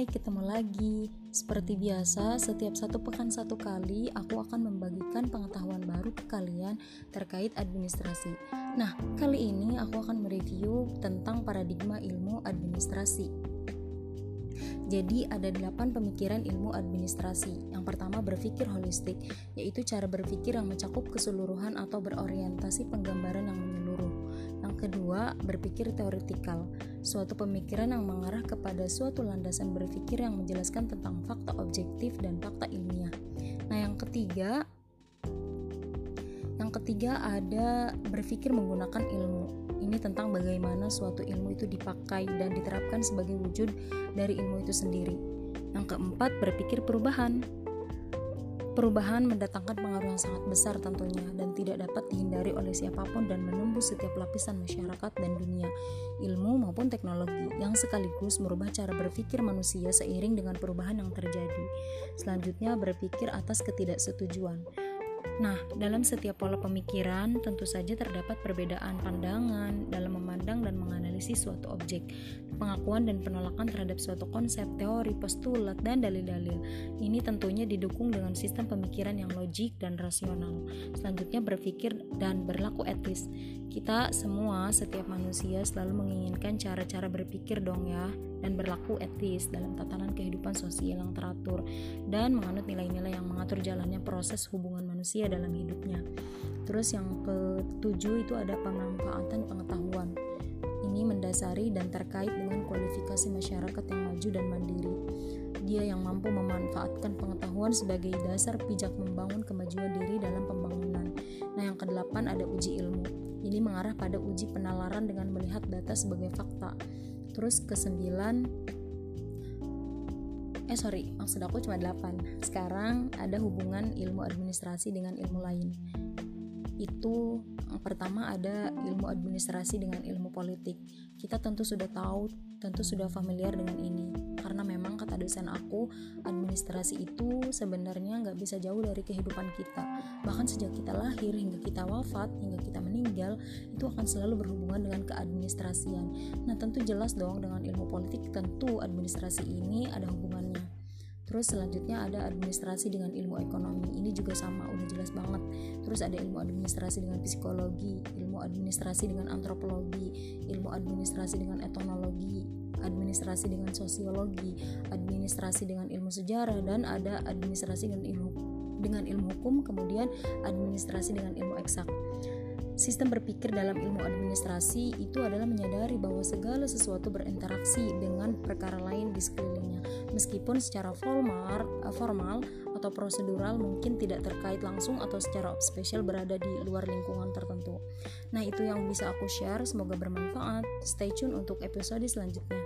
Hai, ketemu lagi. Seperti biasa, setiap satu pekan satu kali aku akan membagikan pengetahuan baru ke kalian terkait administrasi. Nah, kali ini aku akan mereview tentang paradigma ilmu administrasi. Jadi ada delapan pemikiran ilmu administrasi. Yang pertama berpikir holistik, yaitu cara berpikir yang mencakup keseluruhan atau berorientasi penggambaran yang menyeluruh. Yang kedua, berpikir teoretikal, suatu pemikiran yang mengarah kepada suatu landasan berpikir yang menjelaskan tentang fakta objektif dan fakta ilmiah. Nah, yang ketiga, yang ketiga ada berpikir menggunakan ilmu. Ini tentang bagaimana suatu ilmu itu dipakai dan diterapkan sebagai wujud dari ilmu itu sendiri. Yang keempat, berpikir perubahan. Perubahan mendatangkan pengaruh yang sangat besar tentunya dan tidak dapat dihindari oleh siapa pun dan menembus setiap lapisan masyarakat dan dunia, ilmu maupun teknologi yang sekaligus merubah cara berpikir manusia seiring dengan perubahan yang terjadi. Selanjutnya berpikir atas ketidaksetujuan. Nah, dalam setiap pola pemikiran tentu saja terdapat perbedaan pandangan dalam memandang dan menganalisis suatu objek, pengakuan dan penolakan terhadap suatu konsep, teori, postulat, dan dalil-dalil. Ini tentunya didukung dengan sistem pemikiran yang logik dan rasional. Selanjutnya berpikir dan berlaku etis. Kita semua, setiap manusia selalu menginginkan cara-cara berpikir dong ya, dan berlaku etis dalam tatanan kehidupan sosial yang teratur dan menganut nilai-nilai yang mengatur jalannya proses hubungan manusia dalam hidupnya. Terus yang ketujuh itu ada pemanfaatan pengetahuan. Ini mendasari dan terkait dengan kualifikasi masyarakat yang maju dan mandiri. Dia yang mampu memanfaatkan pengetahuan sebagai dasar pijak membangun kemajuan diri dalam pembangunan. Nah, yang kedelapan ada uji ilmu. Ini mengarah pada uji penalaran dengan melihat data sebagai fakta. Terus kesembilan eh sorry maksud aku cuma 8 sekarang ada hubungan ilmu administrasi dengan ilmu lain itu pertama ada ilmu administrasi dengan ilmu politik. Kita tentu sudah tahu tentu sudah familiar dengan ini. Karena memang kata dosen aku administrasi itu sebenarnya nggak bisa jauh dari kehidupan kita. Bahkan sejak kita lahir hingga kita wafat hingga kita meninggal itu akan selalu berhubungan dengan keadministrasian. Nah tentu jelas dong dengan ilmu politik tentu administrasi ini ada hubungan Terus selanjutnya ada administrasi dengan ilmu ekonomi. Ini juga sama, udah jelas banget. Terus ada ilmu administrasi dengan psikologi, ilmu administrasi dengan antropologi, ilmu administrasi dengan etnologi, administrasi dengan sosiologi, administrasi dengan ilmu sejarah dan ada administrasi dengan ilmu dengan ilmu hukum, kemudian administrasi dengan ilmu eksak. Sistem berpikir dalam ilmu administrasi itu adalah menyadari bahwa segala sesuatu berinteraksi dengan perkara lain di sekelilingnya, meskipun secara formal, eh, formal atau prosedural mungkin tidak terkait langsung atau secara spesial berada di luar lingkungan tertentu. Nah, itu yang bisa aku share, semoga bermanfaat. Stay tune untuk episode selanjutnya.